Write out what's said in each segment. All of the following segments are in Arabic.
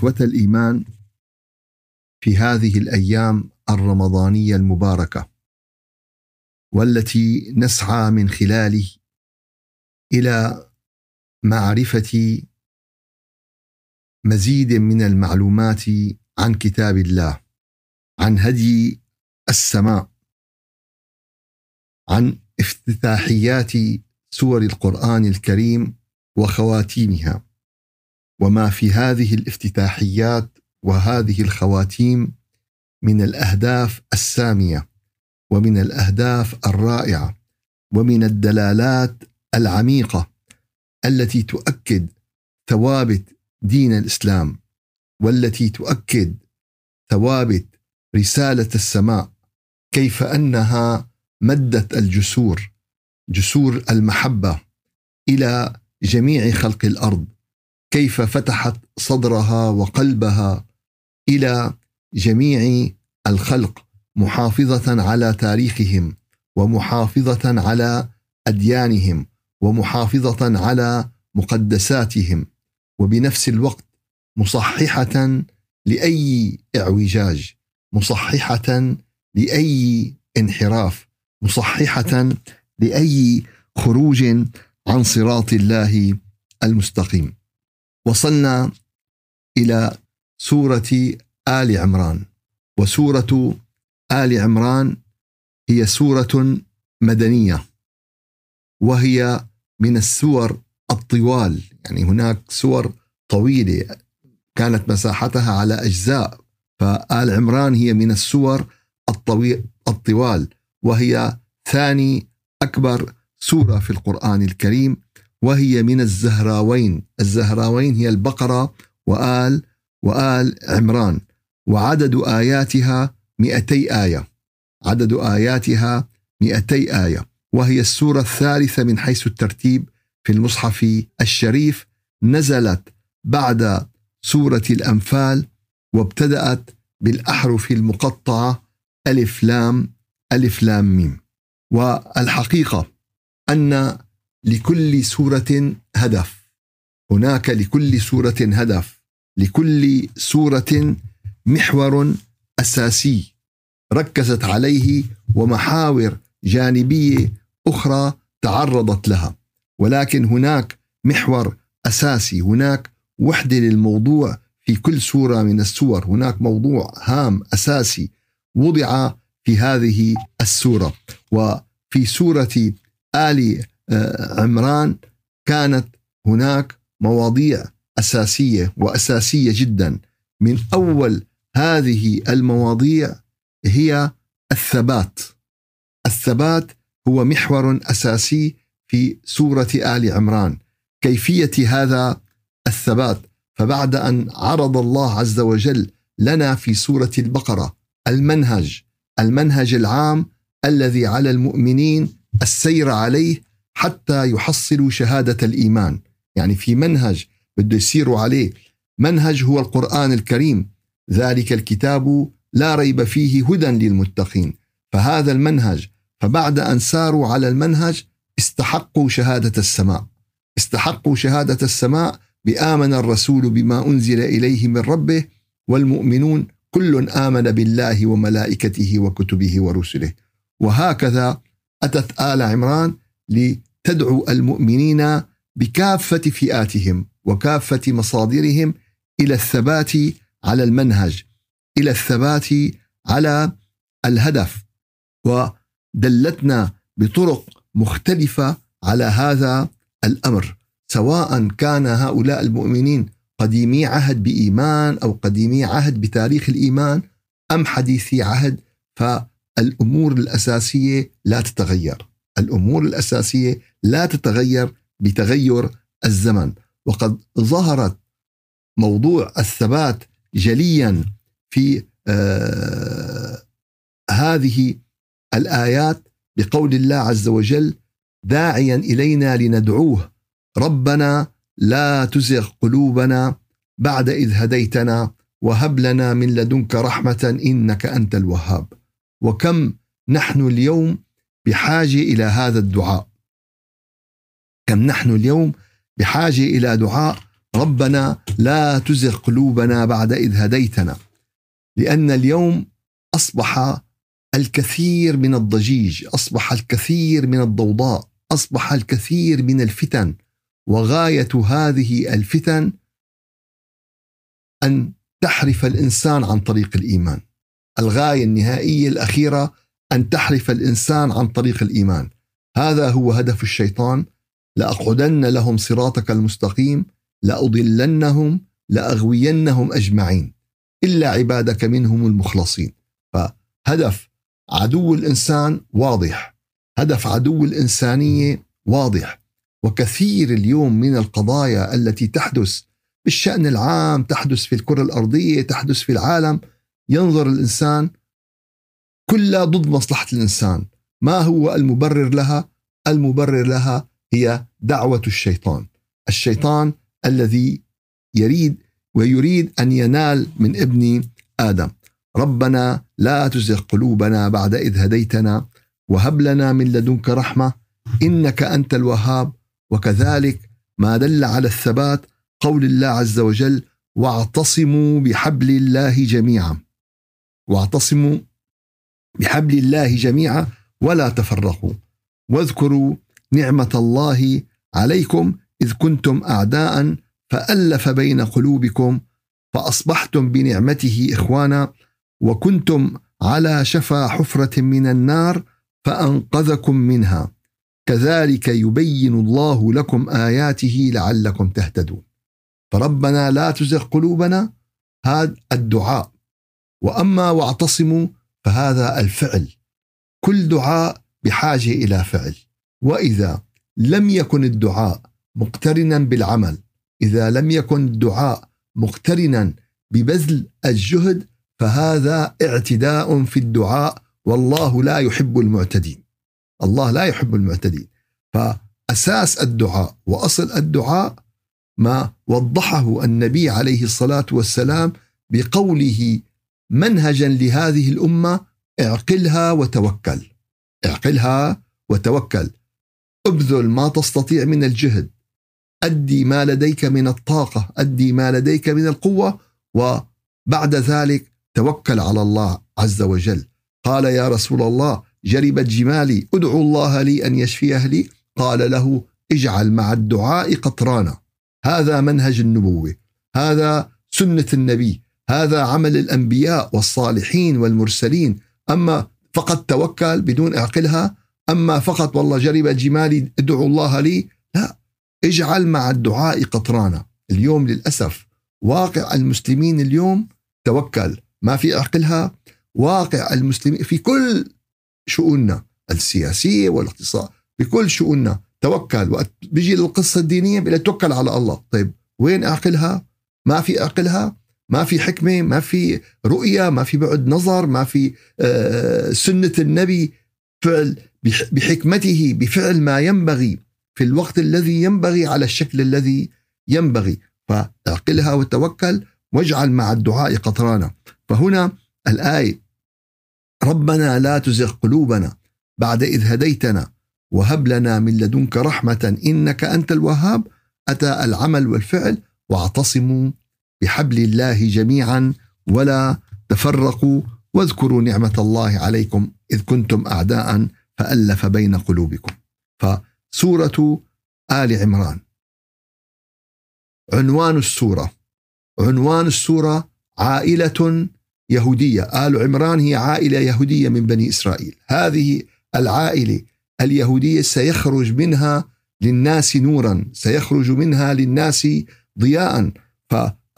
إخوة الإيمان في هذه الأيام الرمضانية المباركة والتي نسعى من خلاله إلى معرفة مزيد من المعلومات عن كتاب الله عن هدي السماء عن افتتاحيات سور القرآن الكريم وخواتيمها. وما في هذه الافتتاحيات وهذه الخواتيم من الأهداف السامية ومن الأهداف الرائعة ومن الدلالات العميقة التي تؤكد ثوابت دين الإسلام والتي تؤكد ثوابت رسالة السماء كيف أنها مدت الجسور جسور المحبة إلى جميع خلق الأرض. كيف فتحت صدرها وقلبها إلى جميع الخلق محافظة على تاريخهم ومحافظة على أديانهم ومحافظة على مقدساتهم وبنفس الوقت مصححة لأي اعوجاج مصححة لأي انحراف مصححة لأي خروج عن صراط الله المستقيم. وصلنا إلى سورة آل عمران. وسورة آل عمران هي سورة مدنية وهي من السور الطوال. يعني هناك سور طويلة كانت مساحتها على أجزاء فآل عمران هي من السور الطويل الطوال وهي ثاني أكبر سورة في القرآن الكريم وهي من الزهراوين. الزهراوين هي البقرة وآل وآل عمران. وعدد آياتها 200 آية. عدد آياتها 200 آية. وهي السورة الثالثة من حيث الترتيب في المصحف الشريف. نزلت بعد سورة الأنفال وابتدأت بالأحرف المقطعة ألف لام ألف لام ميم. والحقيقة أن لكل سورة هدف. هناك لكل سورة هدف. لكل سورة محور أساسي ركزت عليه ومحاور جانبية أخرى تعرضت لها. ولكن هناك محور أساسي. هناك وحدة للموضوع في كل سورة من السور. هناك موضوع هام أساسي وضع في هذه السورة. وفي سورة آل عمران كانت هناك مواضيع أساسية وأساسية جدا. من أول هذه المواضيع هي الثبات. الثبات هو محور أساسي في سورة آل عمران. كيفية هذا الثبات؟ فبعد أن عرض الله عز وجل لنا في سورة البقرة المنهج المنهج العام الذي على المؤمنين السير عليه حتى يحصلوا شهادة الإيمان. يعني في منهج بده يسيروا عليه. منهج هو القرآن الكريم. ذلك الكتاب لا ريب فيه هدى للمتقين. فهذا المنهج فبعد أن ساروا على المنهج استحقوا شهادة السماء. استحقوا شهادة السماء بآمن الرسول بما أنزل إليه من ربه والمؤمنون كل آمن بالله وملائكته وكتبه ورسله. وهكذا أتت آل عمران لتدعو المؤمنين بكافة فئاتهم وكافة مصادرهم إلى الثبات على المنهج إلى الثبات على الهدف. ودلتنا بطرق مختلفة على هذا الأمر سواء كان هؤلاء المؤمنين قديمي عهد بإيمان أو قديمي عهد بتاريخ الإيمان أم حديثي عهد فالأمور الأساسية لا تتغير. الأمور الأساسية لا تتغير بتغير الزمن. وقد ظهرت موضوع الثبات جليا في آه هذه الآيات بقول الله عز وجل داعيا إلينا لندعوه. ربنا لا تزغ قلوبنا بعد إذ هديتنا وهب لنا من لدنك رحمة إنك أنت الوهاب. وكم نحن اليوم بحاجة إلى هذا الدعاء. كم نحن اليوم بحاجة إلى دعاء؟ ربنا لا تزغ قلوبنا بعد إذ هديتنا لأن اليوم أصبح الكثير من الضجيج أصبح الكثير من الضوضاء أصبح الكثير من الفتن وغاية هذه الفتن أن تحرف الإنسان عن طريق الإيمان. الغاية النهائية الأخيرة أن تحرف الإنسان عن طريق الإيمان. هذا هو هدف الشيطان. لأقعدن لهم صراطك المستقيم لأضلنهم لأغوينهم أجمعين. إلا عبادك منهم المخلصين. فهدف عدو الإنسان واضح. هدف عدو الإنسانية واضح. وكثير اليوم من القضايا التي تحدث بالشأن العام تحدث في الكرة الأرضية تحدث في العالم ينظر الإنسان كلها ضد مصلحة الإنسان. ما هو المبرر لها؟ المبرر لها هي دعوة الشيطان. الشيطان الذي يريد ويريد أن ينال من ابن آدم. ربنا لا تزغ قلوبنا بعد إذ هديتنا وهب لنا من لدنك رحمة إنك أنت الوهاب. وكذلك ما دل على الثبات قول الله عز وجل واعتصموا بحبل الله جميعا. واعتصموا بحبل الله جميعا ولا تفرقوا. واذكروا نعمة الله عليكم إذ كنتم أعداء فألف بين قلوبكم فأصبحتم بنعمته إخوانا وكنتم على شفا حفرة من النار فأنقذكم منها. كذلك يبين الله لكم آياته لعلكم تهتدون. فربنا لا تزغ قلوبنا هذا الدعاء. وأما واعتصموا فهذا الفعل. كل دعاء بحاجة إلى فعل. وإذا لم يكن الدعاء مقترنا بالعمل إذا لم يكن الدعاء مقترنا ببذل الجهد فهذا اعتداء في الدعاء والله لا يحب المعتدين. الله لا يحب المعتدين. فأساس الدعاء وأصل الدعاء ما وضحه النبي عليه الصلاة والسلام بقوله منهجا لهذه الأمة اعقلها وتوكل. اعقلها وتوكل. ابذل ما تستطيع من الجهد. أدي ما لديك من الطاقة أدي ما لديك من القوة وبعد ذلك توكل على الله عز وجل. قال يا رسول الله جربت جمالي أدعو الله لي أن يشفيه لي؟ قال له اجعل مع الدعاء قطرانا. هذا منهج النبوة. هذا سنة النبي. هذا عمل الأنبياء والصالحين والمرسلين. أما فقط توكل بدون اعقلها أما فقط والله جرب جمالي ادعو الله لي لا. اجعل مع الدعاء قطرانا. اليوم للأسف واقع المسلمين اليوم توكل. ما في اعقلها واقع المسلمين في كل شؤوننا السياسية والاقتصاد في كل شؤوننا. توكل. وقت بيجي للقصه الدينيه بلا توكل على الله. طيب وين اعقلها ما في اعقلها ما في حكمة ما في رؤية ما في بعد نظر ما في آه، سنة النبي. فعل بحكمته بفعل ما ينبغي في الوقت الذي ينبغي على الشكل الذي ينبغي. فاعقلها وتوكل واجعل مع الدعاء قطرانا. فهنا الآية ربنا لا تزغ قلوبنا بعد إذ هديتنا وهب لنا من لدنك رحمة إنك أنت الوهاب. أتى العمل والفعل واعتصموا بحبل الله جميعا ولا تفرقوا واذكروا نعمة الله عليكم إذ كنتم اعداء فألف بين قلوبكم. فسورة آل عمران. عنوان السورة. عنوان السورة عائلة يهودية. آل عمران هي عائلة يهودية من بني إسرائيل. هذه العائلة اليهودية سيخرج منها للناس نورا سيخرج منها للناس ضياء.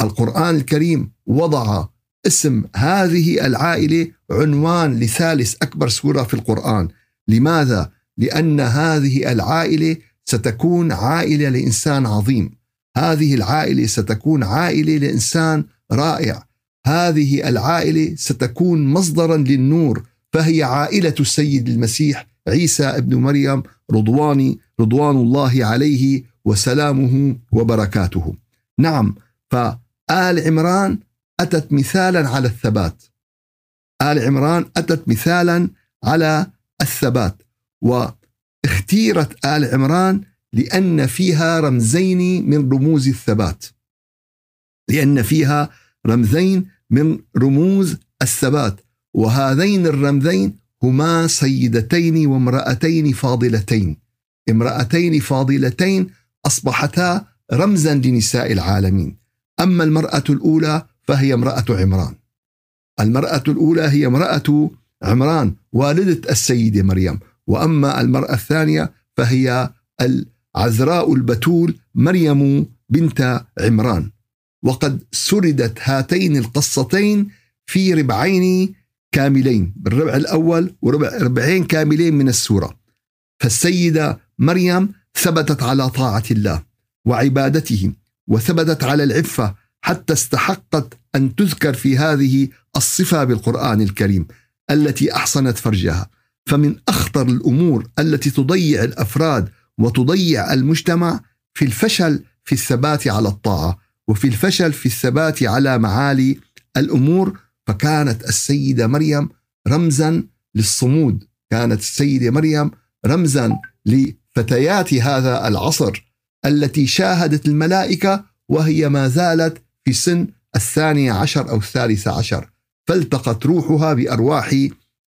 فالقران الكريم وضع اسم هذه العائلة عنوان لثالث أكبر سورة في القرآن. لماذا؟ لأن هذه العائلة ستكون عائلة لإنسان عظيم. هذه العائلة ستكون عائلة لإنسان رائع. هذه العائلة ستكون مصدرا للنور فهي عائلة السيد المسيح عيسى ابن مريم رضواني رضوان الله عليه وسلامه وبركاته. نعم فآل عمران أتت مثالا على الثبات. آل عمران أتت مثالا على الثبات واختيرت آل عمران لأن فيها رمزين من رموز الثبات. لأن فيها رمزين من رموز الثبات وهذين الرمزين هما سيدتين وامرأتين فاضلتين امرأتين فاضلتين أصبحتا رمزا لنساء العالمين أما المرأة الأولى فهي امرأة عمران. المرأة الأولى هي امرأة عمران والدة السيدة مريم. وأما المرأة الثانية فهي العذراء البتول مريم بنت عمران. وقد سردت هاتين القصتين في ربعين كاملين بالربع الأول وربع ربعين كاملين من السورة. فالسيدة مريم ثبتت على طاعة الله وعبادته. وثبتت على العفة حتى استحقت أن تذكر في هذه الصفة بالقرآن الكريم التي أحصنت فرجها. فمن أخطر الأمور التي تضيع الأفراد وتضيع المجتمع في الفشل في الثبات على الطاعة وفي الفشل في الثبات على معالي الأمور فكانت السيدة مريم رمزا للصمود. كانت السيدة مريم رمزا لفتيات هذا العصر. التي شاهدت الملائكة وهي ما زالت في سن الثانية عشر أو الثالثة عشر. فالتقت روحها بأرواح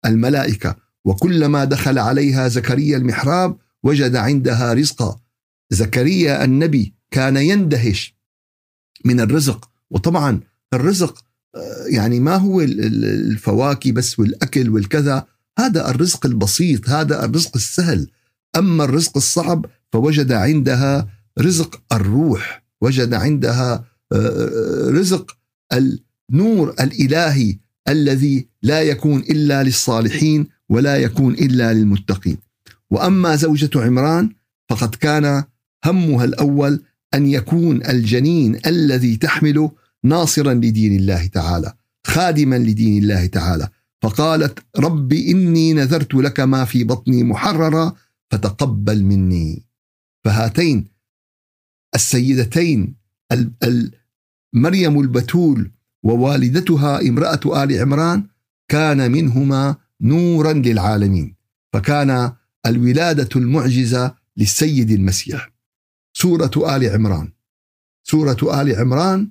الملائكة وكلما دخل عليها زكريا المحراب وجد عندها رزقا. زكريا النبي كان يندهش من الرزق وطبعا الرزق آه، يعني ما هو الفواكه بس والأكل والكذا. هذا الرزق البسيط هذا الرزق السهل. أما الرزق الصعب فوجد عندها رزق الروح وجد عندها آه، آه، رزق النور الإلهي الذي لا يكون إلا للصالحين ولا يكون إلا للمتقين. وأما زوجة عمران فقد كان همها الأول أن يكون الجنين الذي تحمله ناصرا لدين الله تعالى خادما لدين الله تعالى. فقالت رب إني نذرت لك ما في بطني محررا فتقبل مني. فهاتين السيدتين مريم البتول ووالدتها امرأة آل عمران كان منهما نورا للعالمين فكان الولادة المعجزة للسيد المسيح. سورة آل عمران. سورة آل عمران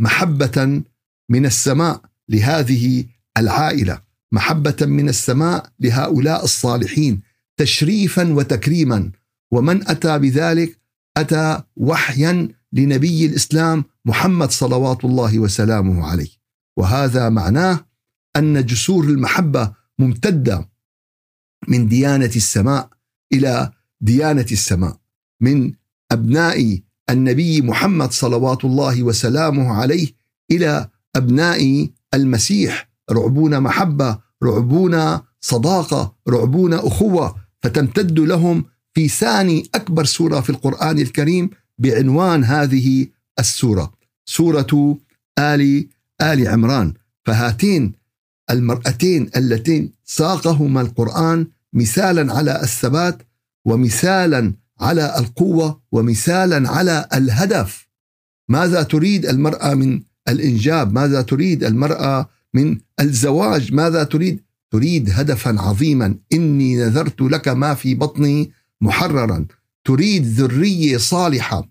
محبة من السماء لهذه العائلة محبة من السماء لهؤلاء الصالحين تشريفا وتكريما ومن أتى بذلك أتى وحيا لنبي الإسلام محمد صلوات الله وسلامه عليه. وهذا معناه أن جسور المحبة ممتده من ديانة السماء إلى ديانة السماء من أبناء النبي محمد صلوات الله وسلامه عليه إلى أبناء المسيح. رعبون محبة رعبون صداقة رعبون أخوة فتمتد لهم في ثاني أكبر سورة في القرآن الكريم بعنوان هذه السورة. سورة آل آل عمران. فهاتين المرأتين اللتين ساقهما القرآن مثالا على الثبات ومثالا على القوة ومثالا على الهدف. ماذا تريد المرأة من الإنجاب؟ ماذا تريد المرأة من الزواج؟ ماذا تريد؟ تريد هدفا عظيما. إني نذرت لك ما في بطني محررا تريد ذرية صالحة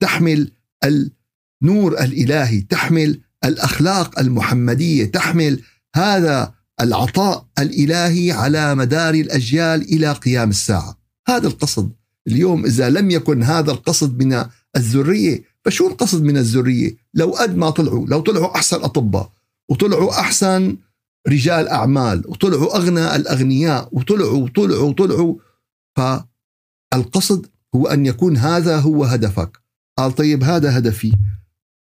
تحمل النور الإلهي تحمل الأخلاق المحمدية تحمل هذا العطاء الإلهي على مدار الأجيال إلى قيام الساعة. هذا القصد. اليوم إذا لم يكن هذا القصد من الذرية فشو القصد من الذرية؟ لو قد ما طلعوا لو طلعوا أحسن أطباء وطلعوا أحسن رجال أعمال وطلعوا اغنى الأغنياء وطلعوا وطلعوا وطلعوا فالقصد هو أن يكون هذا هو هدفك. قال طيب هذا هدفي.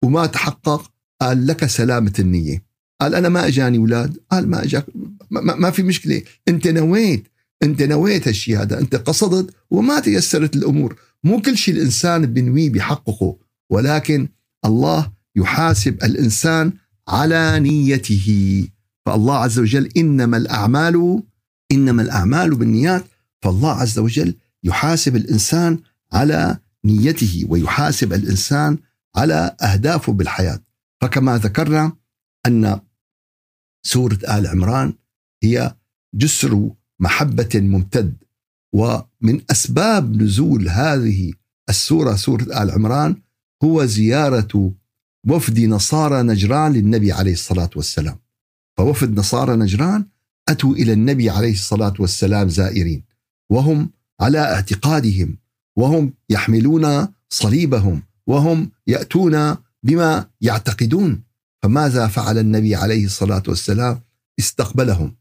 وما تحقق؟ قال لك سلامة النية. قال أنا ما أجاني أولاد. قال ما أجاك. ما, ما في مشكلة. أنت نويت. أنت نويت هالشيء هذا. أنت قصدت وما تيسرت الأمور. مو كل شيء الإنسان بنويه بيحققه ولكن الله يحاسب الإنسان على نيته. فالله عز وجل إنما الأعمال إنما الأعمال بالنيات. فالله عز وجل يحاسب الإنسان على نيته ويحاسب الإنسان على أهدافه بالحياة. فكما ذكرنا أن سورة آل عمران هي جسر محبة ممتد ومن أسباب نزول هذه السورة سورة آل عمران هو زيارة وفد نصارى نجران للنبي عليه الصلاة والسلام. فوفد نصارى نجران أتوا إلى النبي عليه الصلاة والسلام زائرين وهم على اعتقادهم وهم يحملون صليبهم وهم يأتون بما يعتقدون. فماذا فعل النبي عليه الصلاة والسلام؟ استقبلهم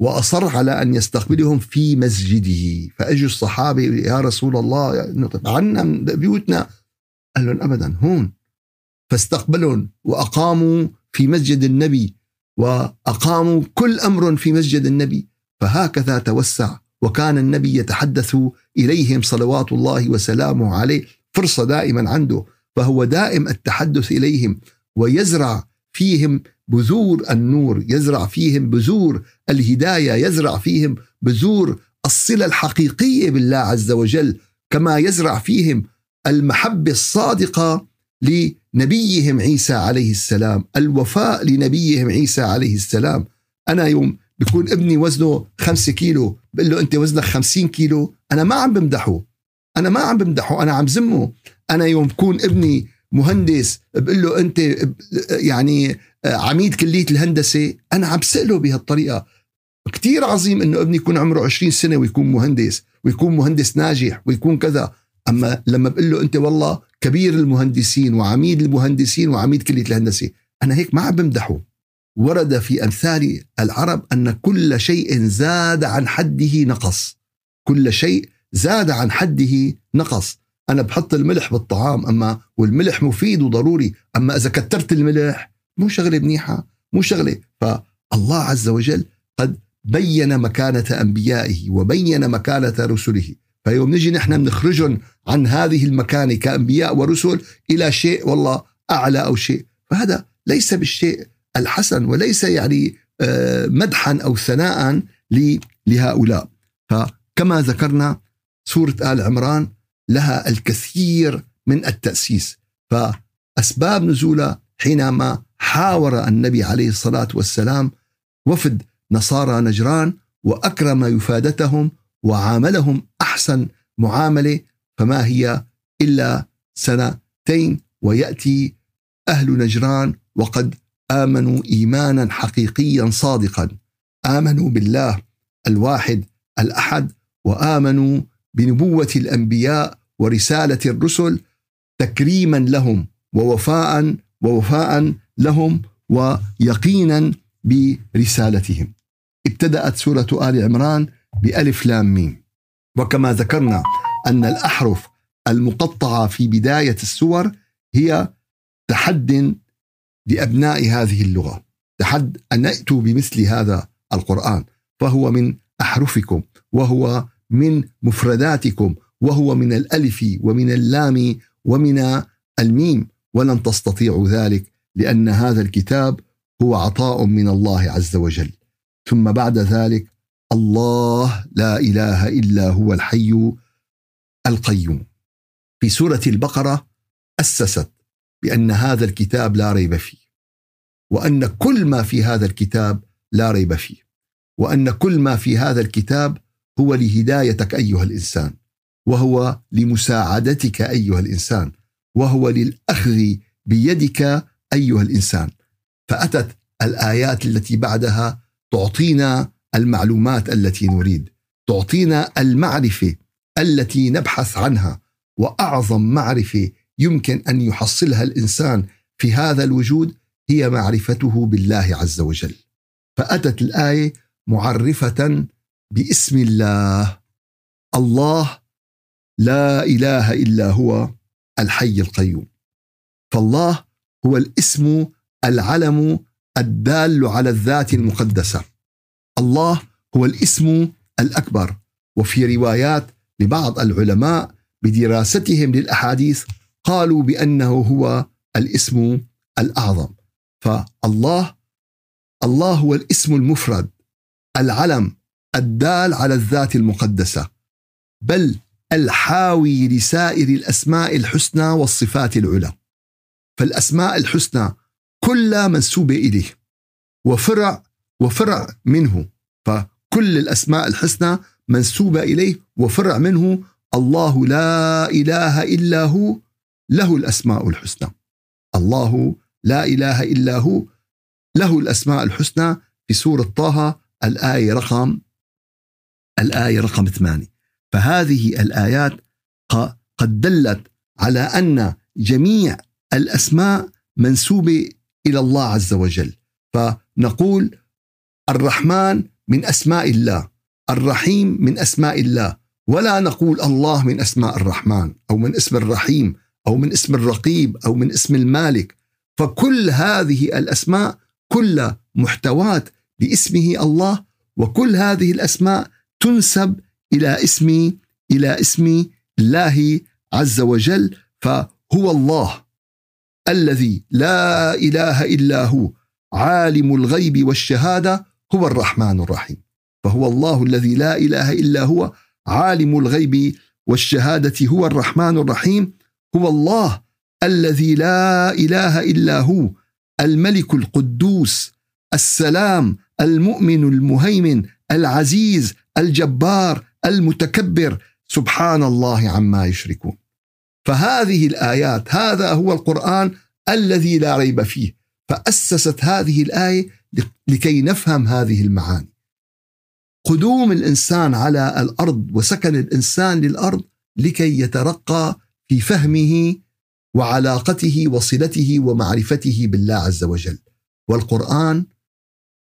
وأصر على أن يستقبلهم في مسجده. فأجوا الصحابة يا رسول الله عنا بيوتنا. قال لهم أبدا هون. فاستقبلهم وأقاموا في مسجد النبي وأقاموا كل أمر في مسجد النبي. فهكذا توسع وكان النبي يتحدث إليهم صلوات الله وسلامه عليه فرصة دائما عنده فهو دائم التحدث إليهم ويزرع فيهم بذور النور يزرع فيهم بذور الهداية يزرع فيهم بذور الصلة الحقيقية بالله عز وجل كما يزرع فيهم المحبة الصادقة لنبيهم عيسى عليه السلام الوفاء لنبيهم عيسى عليه السلام. أنا يوم بيكون ابني وزنه خمسة كيلو بقول له أنت وزنك خمسين كيلو أنا ما عم بمدحه أنا ما عم بمدحه أنا عم زمه. أنا يوم بكون ابني مهندس بقول له أنت يعني عميد كلية الهندسة أنا عم بسأله بهالطريقة. كتير عظيم أنه ابني يكون عمره 20 سنة ويكون مهندس ويكون مهندس ناجح ويكون كذا. أما لما بقول له أنت والله كبير المهندسين وعميد المهندسين وعميد كلية الهندسة أنا هيك ما عم بمدحه. ورد في أمثال العرب أن كل شيء زاد عن حده نقص. كل شيء زاد عن حده نقص. أنا بحط الملح بالطعام أما والملح مفيد وضروري أما إذا كترت الملح مو شغلة منيحة مو شغلة. فالله عز وجل قد بين مكانة أنبيائه وبين مكانة رسله. فيوم نجي نحن بنخرجهم عن هذه المكانة كأنبياء ورسل إلى شيء والله أعلى أو شيء. فهذا ليس بالشيء الحسن وليس يعني آه، مدحا أو ثناء لهؤلاء. فكما ذكرنا سورة آل عمران لها الكثير من التأسيس. فأسباب نزولها حينما حاور النبي عليه الصلاة والسلام وفد نصارى نجران وأكرم يفادتهم وعاملهم أحسن معاملة فما هي إلا سنتين ويأتي أهل نجران وقد آمنوا إيمانا حقيقيا صادقا. آمنوا بالله الواحد الأحد وآمنوا بنبوة الأنبياء ورسالة الرسل تكريما لهم ووفاء ووفاء لهم ويقينا برسالتهم. ابتدأت سورة آل عمران بألف لام ميم. وكما ذكرنا أن الأحرف المقطعة في بداية السور هي تحد لأبناء هذه اللغة. تحد أن يأتوا بمثل هذا القرآن. فهو من أحرفكم وهو من مفرداتكم وهو من الألف ومن اللام ومن الميم. ولن تستطيعوا ذلك لأن هذا الكتاب هو عطاء من الله عز وجل. ثم بعد ذلك الله لا إله إلا هو الحي القيوم. في سورة البقرة أسست. بأن هذا الكتاب لا ريب فيه وأن كل ما في هذا الكتاب لا ريب فيه وأن كل ما في هذا الكتاب هو لهدايتك أيها الإنسان وهو لمساعدتك أيها الإنسان وهو للأخذ بيدك أيها الإنسان. فأتت الآيات التي بعدها تعطينا المعلومات التي نريد تعطينا المعرفة التي نبحث عنها وأعظم معرفة يمكن أن يحصلها الإنسان في هذا الوجود هي معرفته بالله عز وجل. فأتت الآية معرفة باسم الله. الله لا إله إلا هو الحي القيوم. فالله هو الاسم العلم الدال على الذات المقدسة. الله هو الاسم الأكبر. وفي روايات لبعض العلماء بدراستهم للأحاديث قالوا بأنه هو الاسم الأعظم. فالله الله هو الاسم المفرد العلم الدال على الذات المقدسة بل الحاوي لسائر الأسماء الحسنى والصفات العلى. فالأسماء الحسنى كلها منسوبه إليه وفرع وفرع منه. فكل الأسماء الحسنى منسوبة إليه وفرع منه الله لا إله إلا هو له الأسماء الحسنى. الله لا إله إلا هو. له الأسماء الحسنى في سورة طه الآية رقم الآية رقم ثمانية. فهذه الآيات قد دلت على أن جميع الأسماء منسوبة إلى الله عز وجل. فنقول الرحمن من أسماء الله الرحيم من أسماء الله. ولا نقول الله من أسماء الرحمن أو من اسم الرحيم أو من اسم الرقيب أو من اسم المالك. فكل هذه الأسماء كل محتوات باسمه الله وكل هذه الأسماء تنسب إلى اسم إلى اسم الله عز وجل فهو الله الذي لا إله إلا هو عالم الغيب والشهادة هو الرحمن الرحيم. فهو الله الذي لا إله إلا هو عالم الغيب والشهادة هو الرحمن الرحيم. هو الله الذي لا إله إلا هو الملك القدوس السلام المؤمن المهيمن العزيز الجبار المتكبر. سبحان الله عما يشركون. فهذه الآيات هذا هو القرآن الذي لا ريب فيه. فأسست هذه الآية لكي نفهم هذه المعاني. قدوم الإنسان على الأرض وسكن الإنسان للأرض لكي يترقى في فهمه وعلاقته وصلته ومعرفته بالله عز وجل. والقرآن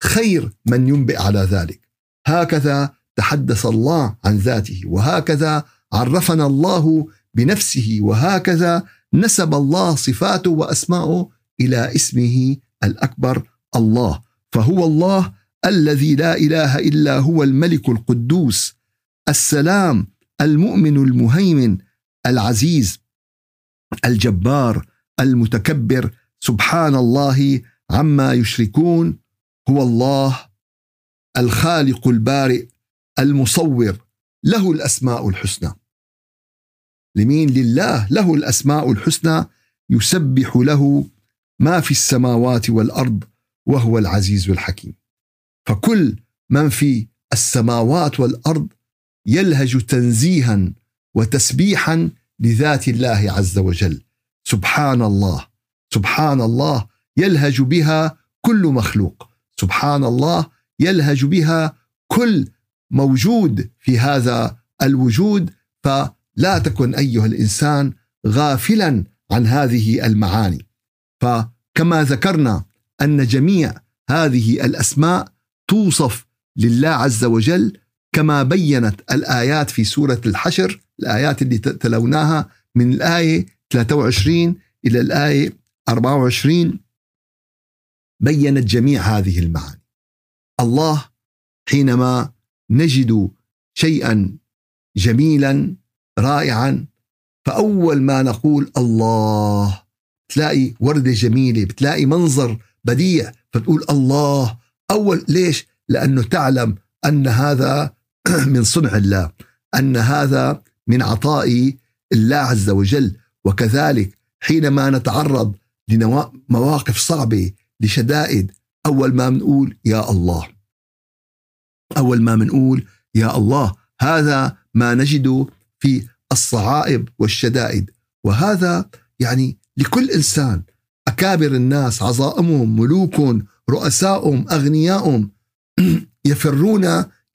خير من ينبئ على ذلك. هكذا تحدث الله عن ذاته وهكذا عرفنا الله بنفسه وهكذا نسب الله صفاته واسماءه إلى اسمه الأكبر الله. فهو الله الذي لا إله إلا هو الملك القدوس السلام المؤمن المهيمن العزيز الجبار المتكبر سبحان الله عما يشركون هو الله الخالق البارئ المصور له الأسماء الحسنى. لمين؟ لله له الأسماء الحسنى يسبح له ما في السماوات والأرض وهو العزيز الحكيم. فكل من في السماوات والأرض يلهج تنزيها وتسبيحا لذات الله عز وجل. سبحان الله سبحان الله يلهج بها كل مخلوق. سبحان الله يلهج بها كل موجود في هذا الوجود فلا تكن أيها الإنسان غافلا عن هذه المعاني. فكما ذكرنا أن جميع هذه الأسماء توصف لله عز وجل كما بينت الآيات في سورة الحشر الآيات اللي تلوناها من الآية 23 إلى الآية 24 بينت جميع هذه المعاني. الله حينما نجد شيئا جميلا رائعا فأول ما نقول الله تلاقي وردة جميلة بتلاقي منظر بديع فتقول الله أول ليش؟ لأنه تعلم أن هذا من صنع الله أن هذا من عطاء الله عز وجل. وكذلك حينما نتعرض لمواقف صعبة لشدائد أول ما بنقول يا الله. أول ما بنقول يا الله. هذا ما نجده في الصعائب والشدائد. وهذا يعني لكل إنسان. أكابر الناس عظائمهم ملوكهم رؤساؤهم أغنياؤهم يفرون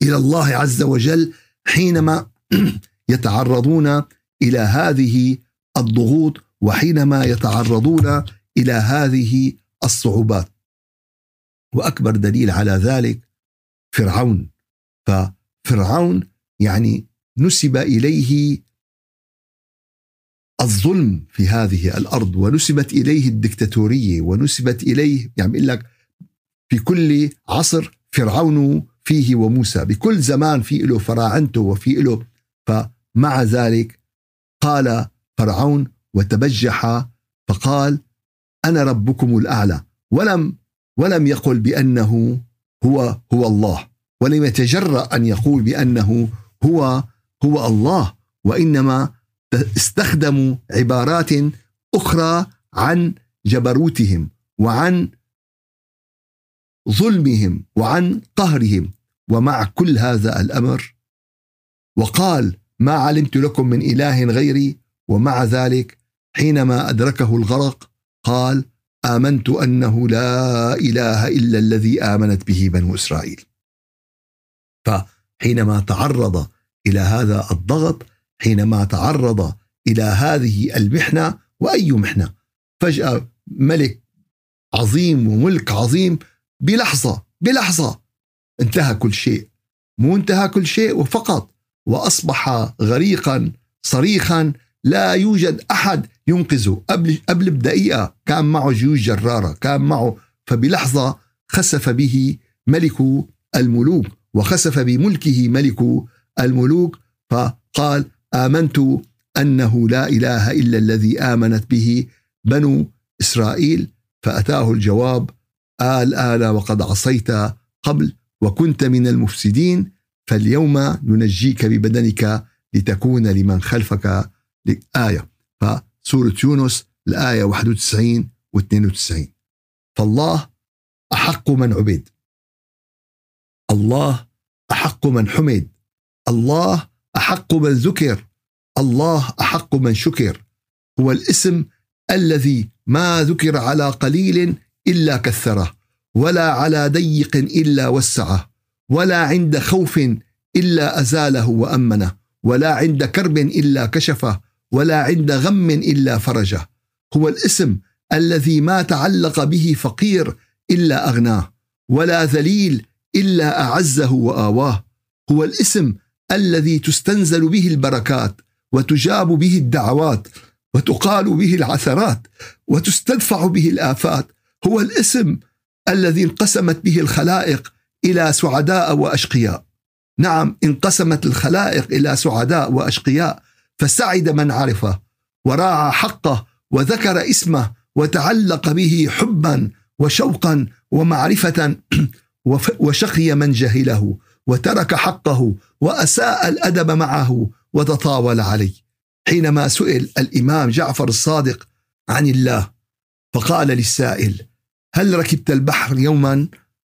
إلى الله عز وجل حينما يتعرضون إلى هذه الضغوط وحينما يتعرضون إلى هذه الصعوبات. وأكبر دليل على ذلك فرعون. ففرعون يعني نسب إليه الظلم في هذه الأرض ونسبت إليه الدكتاتورية ونسبت إليه يعني بيقول لك في كل عصر فرعون فيه وموسى. بكل زمان في له فراعنته وفي له. فمع ذلك قال فرعون وتبجح فقال أنا ربكم الأعلى ولم ولم يقل بأنه هو هو الله ولم يتجرأ أن يقول بأنه هو هو الله وإنما استخدموا عبارات أخرى عن جبروتهم وعن ظلمهم وعن قهرهم ومع كل هذا الأمر وقال ما علمت لكم من إله غيري ومع ذلك حينما أدركه الغرق قال آمنت أنه لا إله إلا الذي آمنت به بنو إسرائيل. فحينما تعرض إلى هذا الضغط حينما تعرض إلى هذه المحنة وأي محنة فجأة ملك عظيم وملك عظيم بلحظة بلحظة انتهى كل شيء مو انتهى كل شيء وفقط وأصبح غريقا صريخا لا يوجد أحد ينقذه قبل قبل بدقيقة كان معه جيوش جرارة كان معه فبلحظة خسف به ملك الملوك وخسف بملكه ملك الملوك فقال آمنت أنه لا إله إلا الذي آمنت به بنو إسرائيل. فأتاه الجواب آل آل وقد عصيت قبل وكنت من المفسدين. فاليوم ننجيك ببدنك لتكون لمن خلفك آية فسورة يونس الآية 91 و 92 فالله أحق من عبد. الله أحق من حمد. الله أحق من ذكر. الله أحق من شكر. هو الاسم الذي ما ذكر على قليل إلا كثره ولا على ضيق إلا وسعه. ولا عند خوف إلا أزاله وأمنه ولا عند كرب إلا كشفه ولا عند غم إلا فرجه. هو الاسم الذي ما تعلق به فقير إلا أغناه ولا ذليل إلا أعزه وآواه. هو الاسم الذي تستنزل به البركات وتجاب به الدعوات وتقال به العثرات وتستدفع به الآفات. هو الاسم الذي انقسمت به الخلائق إلى سعداء وأشقياء. نعم انقسمت الخلائق إلى سعداء وأشقياء فسعد من عرفه وراعى حقه وذكر اسمه وتعلق به حبا وشوقا ومعرفة وشقي من جهله وترك حقه وأساء الأدب معه وتطاول عليه. حينما سئل الإمام جعفر الصادق عن الله فقال للسائل هل ركبت البحر يوما؟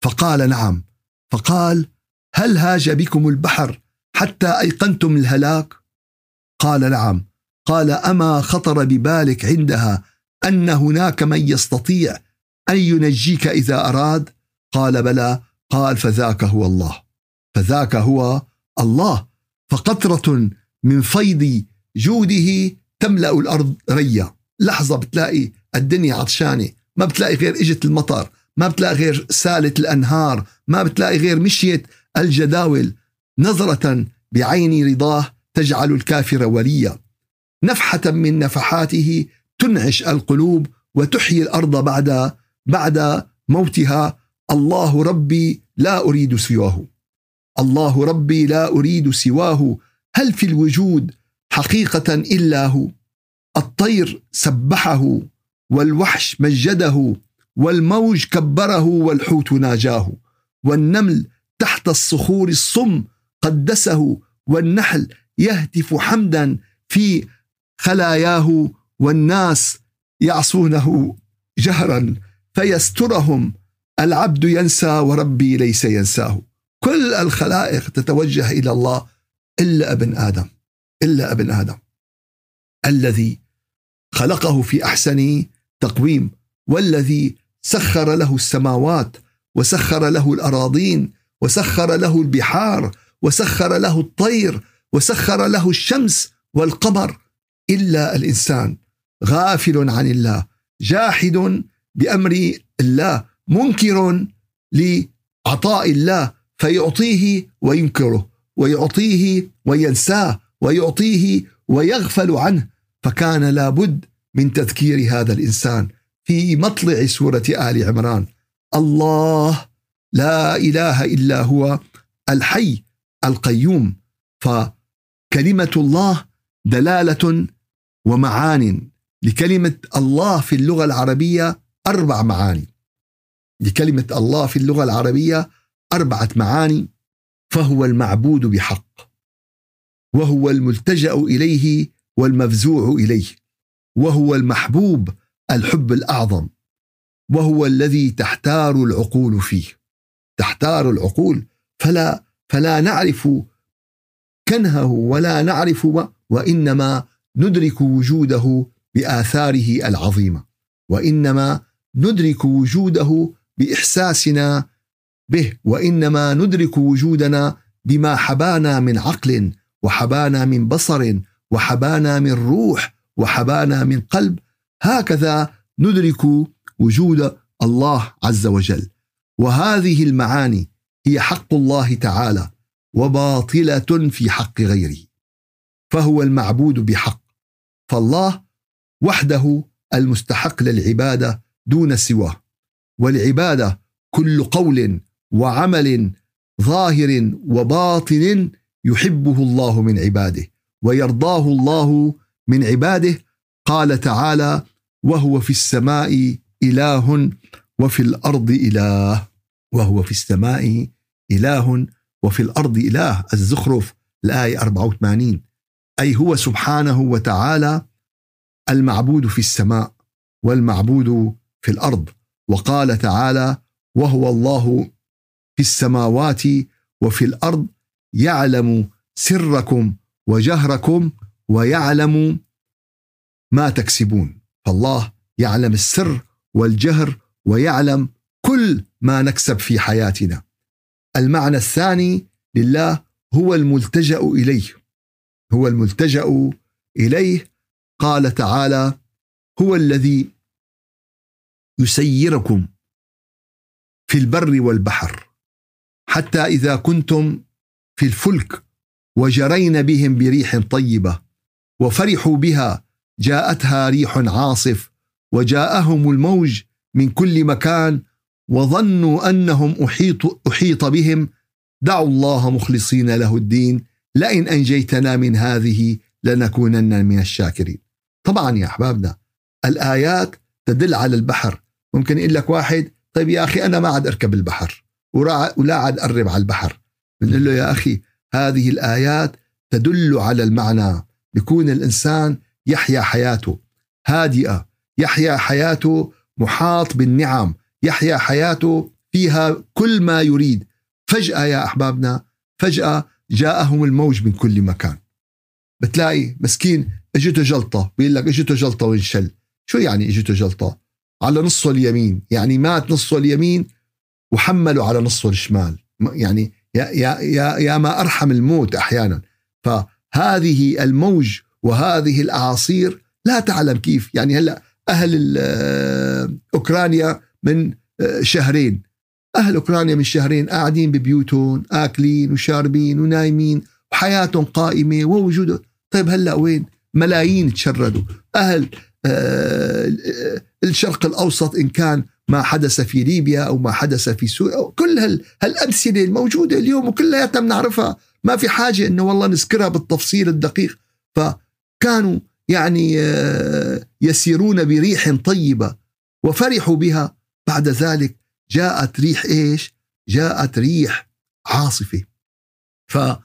فقال نعم. فقال هل هاج بكم البحر حتى أيقنتم الهلاك؟ قال نعم. قال أما خطر ببالك عندها أن هناك من يستطيع أن ينجيك إذا أراد؟ قال بلى. قال فذاك هو الله. فذاك هو الله. فقطرة من فيض جوده تملأ الأرض ريا. لحظة بتلاقي الدنيا عطشانة. ما بتلاقي غير إجت المطر ما بتلاقي غير سالت الأنهار ما بتلاقي غير مشيت الجداول. نظرة بعين رضاه تجعل الكافر وليا. نفحة من نفحاته تنعش القلوب وتحيي الأرض بعد بعد موتها. الله ربي لا أريد سواه. الله ربي لا أريد سواه. هل في الوجود حقيقة إلا هو؟ الطير سبحه والوحش مجده والموج كبره والحوت ناجاه. والنمل تحت الصخور الصم قدسه والنحل يهتف حمدا في خلاياه والناس يعصونه جهرا فيسترهم. العبد ينسى وربي ليس ينساه. كل الخلائق تتوجه إلى الله إلا ابن آدم إلا ابن آدم. الذي خلقه في أحسن تقويم والذي سخر له السماوات وسخر له الأراضين وسخر له البحار وسخر له الطير وسخر له الشمس والقمر إلا الإنسان. غافل عن الله جاحد بأمر الله منكر لعطاء الله فيعطيه وينكره ويعطيه وينساه ويعطيه ويغفل عنه. فكان لابد من تذكير هذا الإنسان في مطلع سورة آل عمران. الله لا إله إلا هو الحي القيوم ف كلمه الله دلالة ومعان لكلمة الله في اللغة العربية أربع معاني لكلمة الله في اللغة العربية أربعة معاني فهو المعبود بحق وهو الملتجأ إليه والمفزوع إليه وهو المحبوب الحب الأعظم. وهو الذي تحتار العقول فيه. تحتار العقول. فلا فلا نعرف كنهه ولا نعرف وإنما ندرك وجوده بآثاره العظيمة. وإنما ندرك وجوده بإحساسنا به. وإنما ندرك وجودنا بما حبانا من عقل وحبانا من بصر وحبانا من روح وحبانا من قلب. هكذا ندرك وجود الله عز وجل. وهذه المعاني هي حق الله تعالى وباطلة في حق غيره. فهو المعبود بحق. فالله وحده المستحق للعبادة دون سواه. والعبادة كل قول وعمل ظاهر وباطن يحبه الله من عباده ويرضاه الله من عباده. قال تعالى وهو في السماء إله وفي الأرض إله وهو في السماء إله وفي الأرض إله. الزخرف الآية 84 أي هو سبحانه وتعالى المعبود في السماء والمعبود في الأرض. وقال تعالى وهو الله في السماوات وفي الأرض يعلم سركم وجهركم ويعلم ما تكسبون فالله يعلم السر والجهر ويعلم كل ما نكسب في حياتنا. المعنى الثاني لله هو الملتجأ إليه. هو الملتجأ إليه. قال تعالى هو الذي يسيركم في البر والبحر حتى إذا كنتم في الفلك وجرين بهم بريح طيبة وفرحوا بها جاءتها ريح عاصف وجاءهم الموج من كل مكان وظنوا أنهم احيط أحيط بهم. دعوا الله مخلصين له الدين. لئن أنجيتنا من هذه لنكونن من الشاكرين. طبعا يا أحبابنا الآيات تدل على البحر، ممكن يقول لك واحد طيب يا أخي أنا ما عاد أركب البحر ولا عاد اقرب على البحر. بنقول له يا أخي هذه الآيات تدل على المعنى. بيكون الإنسان يحيا حياته. هادئة يحيا حياته محاط بالنعم. يحيا حياته فيها كل ما يريد. فجأة يا أحبابنا فجأة جاءهم الموج من كل مكان. بتلاقي مسكين اجته جلطة بيقول لك اجته جلطة وانشل. شو يعني اجته جلطة؟ على نصه اليمين. يعني مات نصه اليمين وحملوا على نصه الشمال. يعني يا يا يا يا ما أرحم الموت أحيانا. فهذه الموج وهذه الأعاصير لا تعلم كيف. يعني هلأ أهل أوكرانيا من شهرين. أهل أوكرانيا من شهرين قاعدين ببيوتهم آكلين وشاربين ونايمين وحياتهم قائمة ووجودهم. طيب هلأ وين؟ ملايين تشردوا. أهل الشرق الأوسط إن كان ما حدث في ليبيا أو ما حدث في سوريا كل هال هالأمثلة الموجودة اليوم وكلها بنعرفها. ما في حاجة إنه والله نذكرها بالتفصيل الدقيق. فكانوا يعني آه، يسيرون بريح طيبة وفرحوا بها. بعد ذلك جاءت ريح إيش؟ جاءت ريح عاصفة. فدعوا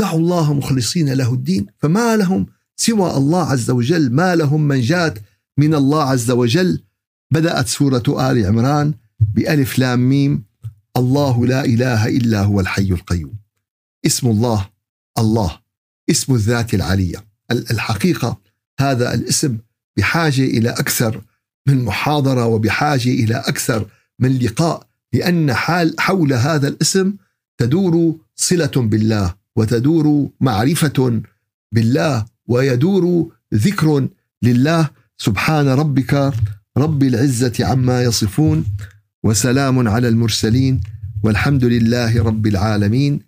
الله مخلصين له الدين. فما لهم سوى الله عز وجل ما لهم من جات من الله عز وجل. بدأت سورة آل عمران بألف لام ميم. الله لا إله إلا هو الحي القيوم. اسم الله الله. اسم الذات العلية. الحقيقة هذا الاسم بحاجة إلى أكثر من محاضرة وبحاجة إلى أكثر من لقاء لأن حال حول هذا الاسم تدور صلة بالله وتدور معرفة بالله ويدور ذكر لله. سبحان ربك رب العزة عما يصفون وسلام على المرسلين والحمد لله رب العالمين.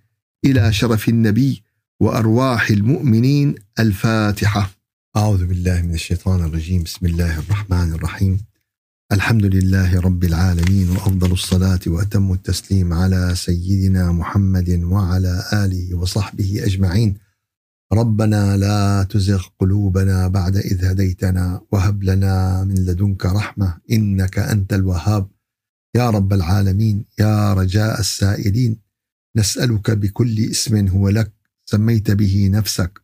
إلى شرف النبي وأرواح المؤمنين الفاتحة. أعوذ بالله من الشيطان الرجيم، بسم الله الرحمن الرحيم. الحمد لله رب العالمين وأفضل الصلاة وأتم التسليم على سيدنا محمد وعلى آله وصحبه أجمعين. ربنا لا تزغ قلوبنا بعد إذ هديتنا وهب لنا من لدنك رحمة إنك أنت الوهاب يا رب العالمين يا رجاء السائلين نسألك بكل اسم هو لك سميت به نفسك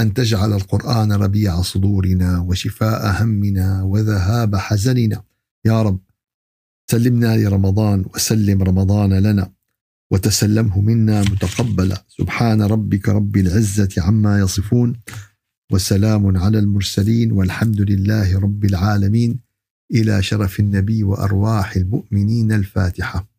أن تجعل القرآن ربيع صدورنا وشفاء همنا وذهاب حزننا. يا رب سلمنا لرمضان وسلم رمضان لنا وتسلمه منا متقبلا سبحان ربك رب العزة عما يصفون وسلام على المرسلين والحمد لله رب العالمين. إلى شرف النبي وأرواح المؤمنين الفاتحة.